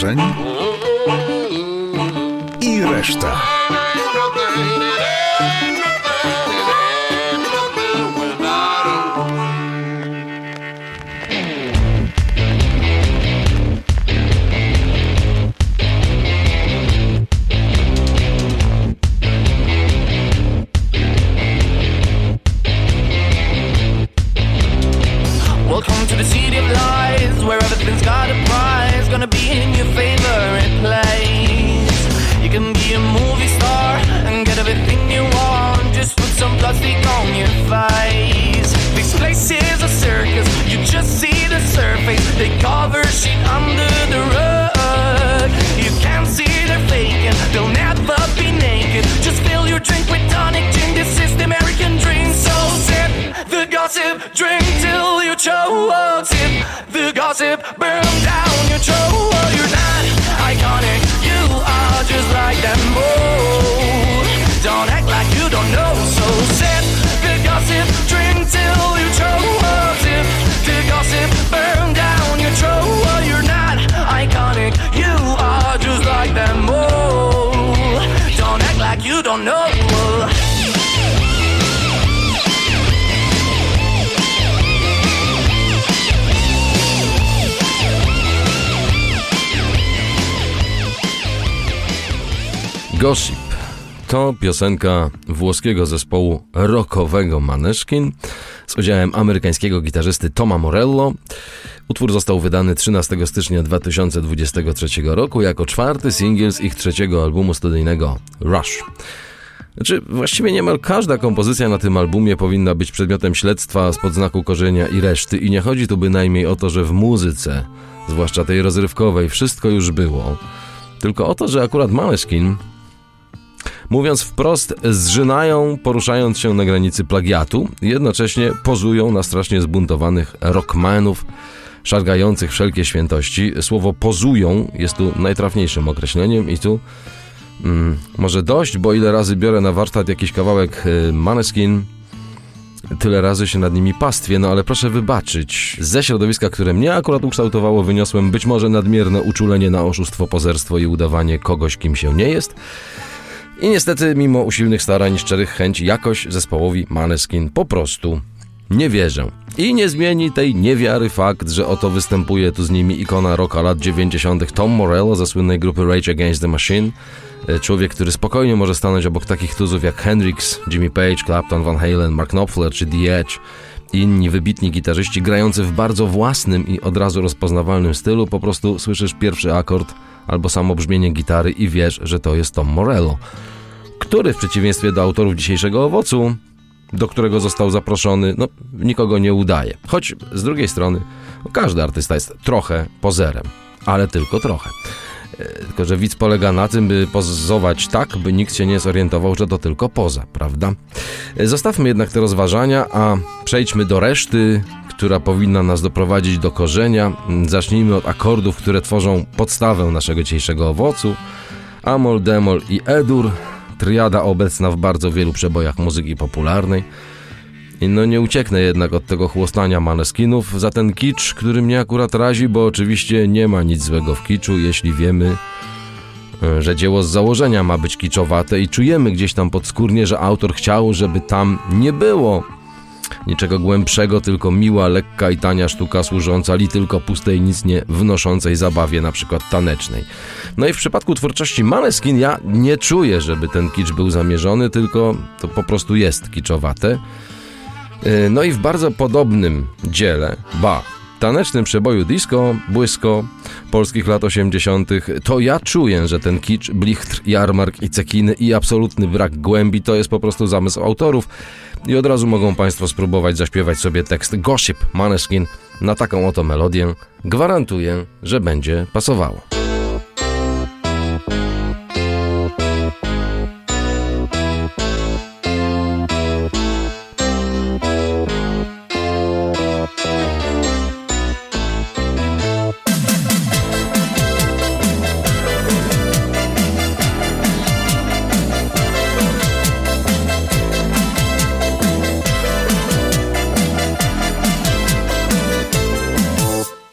Korzeń i reszta. Gossip to piosenka włoskiego zespołu rockowego Maneskin z udziałem amerykańskiego gitarzysty Toma Morello. Utwór został wydany 13 stycznia 2023 roku jako czwarty singiel z ich trzeciego albumu studyjnego Rush. Znaczy, właściwie niemal każda kompozycja na tym albumie powinna być przedmiotem śledztwa spod znaku korzenia i reszty i nie chodzi tu bynajmniej o to, że w muzyce, zwłaszcza tej rozrywkowej, wszystko już było, tylko o to, że akurat Maneskin Mówiąc wprost, zżynają, poruszając się na granicy plagiatu, jednocześnie pozują na strasznie zbuntowanych rockmanów, szargających wszelkie świętości. Słowo pozują jest tu najtrafniejszym określeniem i tu mm, może dość, bo ile razy biorę na warsztat jakiś kawałek y, Maneskin, tyle razy się nad nimi pastwię, no ale proszę wybaczyć. Ze środowiska, które mnie akurat ukształtowało, wyniosłem być może nadmierne uczulenie na oszustwo, pozerstwo i udawanie kogoś, kim się nie jest. I niestety, mimo usilnych starań, szczerych chęci, jakoś zespołowi Maneskin po prostu nie wierzę. I nie zmieni tej niewiary fakt, że oto występuje tu z nimi ikona rocka lat 90. Tom Morello ze słynnej grupy Rage Against the Machine. E, Człowiek, który spokojnie może stanąć obok takich tuzów jak Hendrix, Jimmy Page, Clapton, Van Halen, Mark Knopfler czy The Edge inni wybitni gitarzyści grający w bardzo własnym i od razu rozpoznawalnym stylu. Po prostu słyszysz pierwszy akord albo samo brzmienie gitary i wiesz, że to jest Tom Morello, który w przeciwieństwie do autorów dzisiejszego owocu, do którego został zaproszony, no nikogo nie udaje. Choć z drugiej strony no, każdy artysta jest trochę pozerem, ale tylko trochę. E, Tylko, że widz polega na tym, by pozować tak, by nikt się nie zorientował, że to tylko poza, prawda? E, Zostawmy jednak te rozważania, a przejdźmy do reszty, która powinna nas doprowadzić do korzenia. Zacznijmy od akordów, które tworzą podstawę naszego dzisiejszego owocu. Amol, Demol i Edur, triada obecna w bardzo wielu przebojach muzyki popularnej. No nie ucieknę jednak od tego chłostania maneskinów za ten kicz, który mnie akurat razi, bo oczywiście nie ma nic złego w kiczu, jeśli wiemy, e, że dzieło z założenia ma być kiczowate i czujemy gdzieś tam podskórnie, że autor chciał, żeby tam nie było niczego głębszego, tylko miła, lekka i tania sztuka służąca li tylko pustej, nic nie wnoszącej zabawie, na przykład tanecznej. No i w przypadku twórczości Maneskin ja nie czuję, żeby ten kicz był zamierzony, tylko to po prostu jest kiczowate. Yy, No i w bardzo podobnym dziele, ba, tanecznym przeboju disco, błysko polskich lat 80., to ja czuję, że ten kicz, blichtr, jarmark i cekiny i absolutny brak głębi to jest po prostu zamysł autorów i od razu mogą Państwo spróbować zaśpiewać sobie tekst Gossip Maneskin na taką oto melodię. Gwarantuję, że będzie pasowało.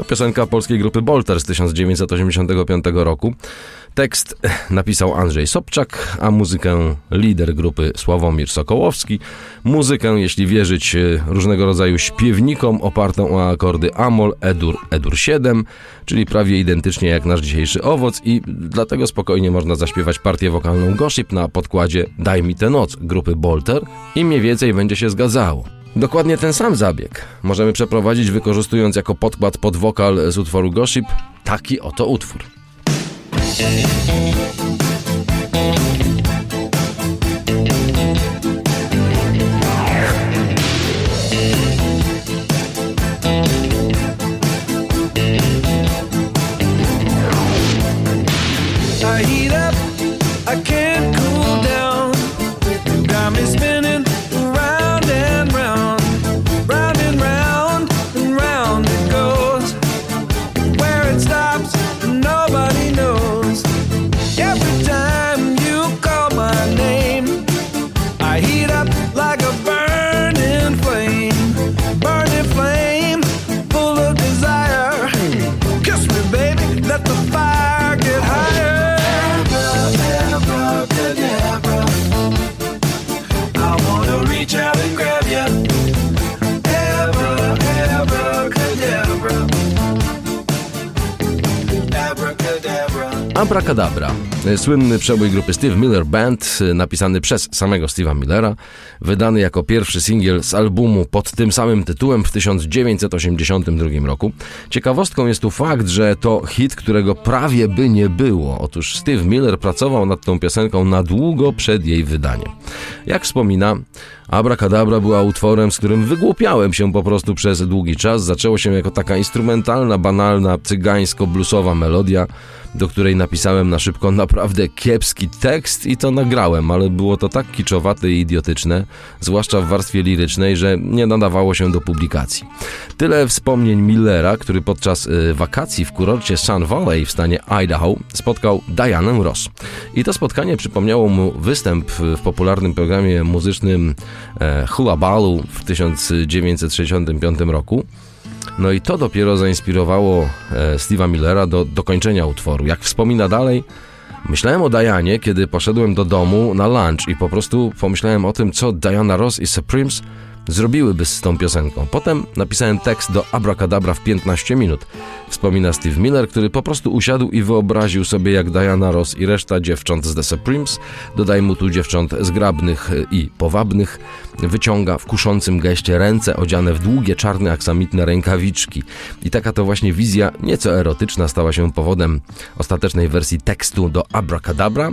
To piosenka polskiej grupy Bolter z 1985 roku. Tekst napisał Andrzej Sobczak, a muzykę lider grupy Sławomir Sokołowski. Muzykę, jeśli wierzyć e, różnego rodzaju śpiewnikom, opartą o akordy Amol, Edur, Edur 7, czyli prawie identycznie jak nasz dzisiejszy owoc i dlatego spokojnie można zaśpiewać partię wokalną Gossip na podkładzie Daj mi tę noc grupy Bolter i mniej więcej będzie się zgadzało. Dokładnie ten sam zabieg możemy przeprowadzić wykorzystując jako podkład pod wokal z utworu Gossip taki oto utwór. Abracadabra. Słynny przebój grupy Steve Miller Band, napisany przez samego Steve'a Millera, wydany jako pierwszy singiel z albumu pod tym samym tytułem w 1982 roku. Ciekawostką jest tu fakt, że to hit, którego prawie by nie było. Otóż Steve Miller pracował nad tą piosenką na długo przed jej wydaniem. Jak wspomina, Abracadabra była utworem, z którym wygłupiałem się po prostu przez długi czas. Zaczęło się jako taka instrumentalna, banalna, cygańsko-bluesowa melodia, do której napisałem na szybko naprawdę kiepski tekst i to nagrałem, ale było to tak kiczowate i idiotyczne, zwłaszcza w warstwie lirycznej, że nie nadawało się do publikacji. Tyle wspomnień Millera, który podczas y, wakacji w kurorcie Sun Valley w stanie Idaho spotkał Dianę Ross. I to spotkanie przypomniało mu występ w popularnym programie muzycznym Hula Balu w 1965 roku. No i to dopiero zainspirowało e, Steve'a Millera do dokończenia utworu. Jak wspomina dalej, myślałem o Dianie, kiedy poszedłem do domu na lunch i po prostu pomyślałem o tym, co Diana Ross i Supremes zrobiłyby z tą piosenką. Potem napisałem tekst do Abracadabra w 15 minut. Wspomina Steve Miller, który po prostu usiadł i wyobraził sobie, jak Diana Ross i reszta dziewcząt z The Supremes, dodaj mu tu dziewcząt zgrabnych i powabnych, wyciąga w kuszącym geście ręce odziane w długie, czarne, aksamitne rękawiczki. I taka to właśnie wizja, nieco erotyczna, stała się powodem ostatecznej wersji tekstu do Abracadabra,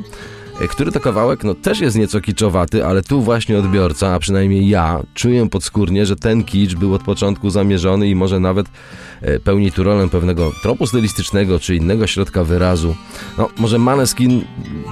który to kawałek no, też jest nieco kiczowaty, ale tu właśnie odbiorca, a przynajmniej ja, czuję podskórnie, że ten kicz był od początku zamierzony i może nawet e, pełni tu rolę pewnego tropu stylistycznego czy innego środka wyrazu. No, może Maneskin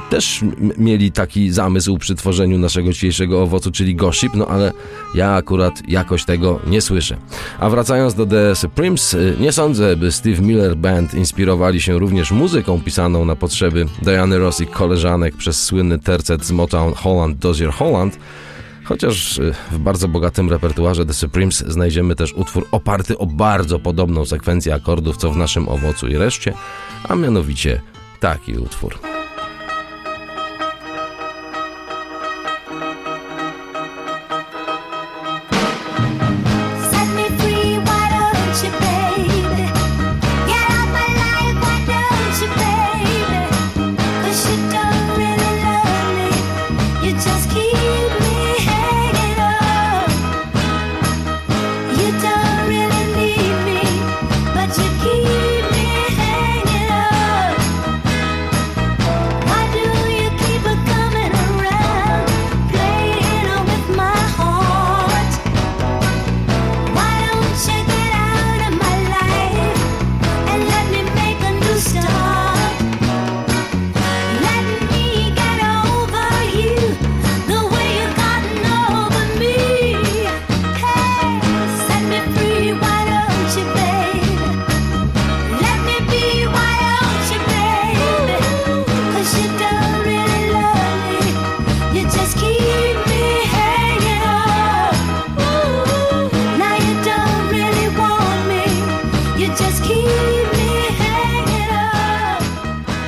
też mieli taki zamysł przy tworzeniu naszego dzisiejszego owocu, czyli gossip, no ale ja akurat jakoś tego nie słyszę. A wracając do The Supremes, e, nie sądzę, by Steve Miller Band inspirowali się również muzyką pisaną na potrzeby Diany Ross i koleżanek przez przez słynny tercet z Motown Holland Dozier Holland, Chociaż y, w bardzo bogatym repertuarze The Supremes znajdziemy też utwór oparty o bardzo podobną sekwencję akordów co w naszym owocu i reszcie, a mianowicie taki utwór.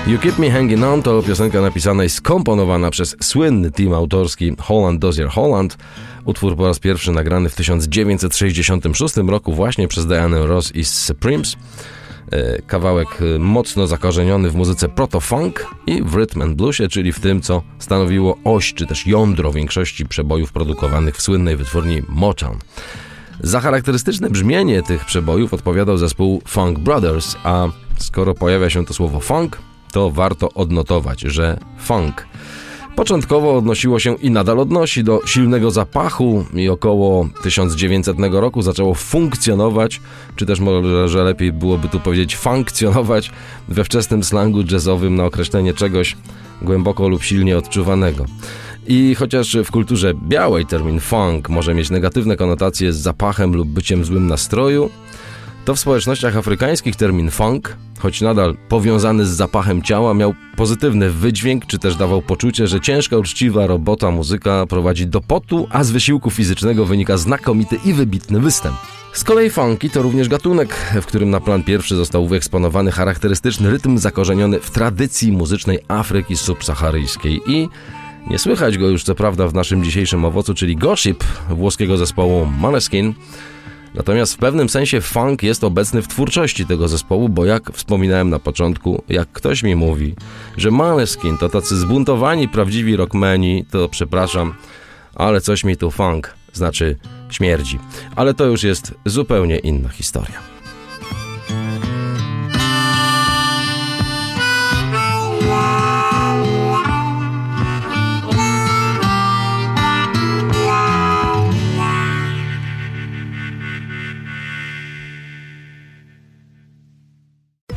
You Keep Me Hanging On to piosenka napisana i skomponowana przez słynny team autorski Holland Dozier Holland. Utwór po raz pierwszy nagrany w 1966 roku właśnie przez Diana Ross i Supremes. E, Kawałek e, mocno zakorzeniony w muzyce proto-funk i w rhythm and bluesie, czyli w tym, co stanowiło oś czy też jądro większości przebojów produkowanych w słynnej wytwórni Motown. Za charakterystyczne brzmienie tych przebojów odpowiadał zespół Funk Brothers, a skoro pojawia się to słowo funk, to warto odnotować, że funk początkowo odnosiło się i nadal odnosi do silnego zapachu i około 1900 roku zaczęło funkcjonować, czy też może że lepiej byłoby tu powiedzieć funkcjonować we wczesnym slangu jazzowym na określenie czegoś głęboko lub silnie odczuwanego. I chociaż w kulturze białej termin funk może mieć negatywne konotacje z zapachem lub byciem w złym nastroju, to w społecznościach afrykańskich termin funk, choć nadal powiązany z zapachem ciała, miał pozytywny wydźwięk, czy też dawał poczucie, że ciężka, uczciwa robota, muzyka prowadzi do potu, a z wysiłku fizycznego wynika znakomity i wybitny występ. Z kolei funky to również gatunek, w którym na plan pierwszy został wyeksponowany charakterystyczny rytm zakorzeniony w tradycji muzycznej Afryki subsaharyjskiej i nie słychać go już co prawda w naszym dzisiejszym owocu, czyli Gossip włoskiego zespołu Maneskin, Natomiast w pewnym sensie funk jest obecny w twórczości tego zespołu, bo jak wspominałem na początku, jak ktoś mi mówi, że Maneskin to tacy zbuntowani, prawdziwi rockmeni, to przepraszam, ale coś mi tu funk, znaczy śmierdzi. Ale to już jest zupełnie inna historia.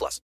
plus.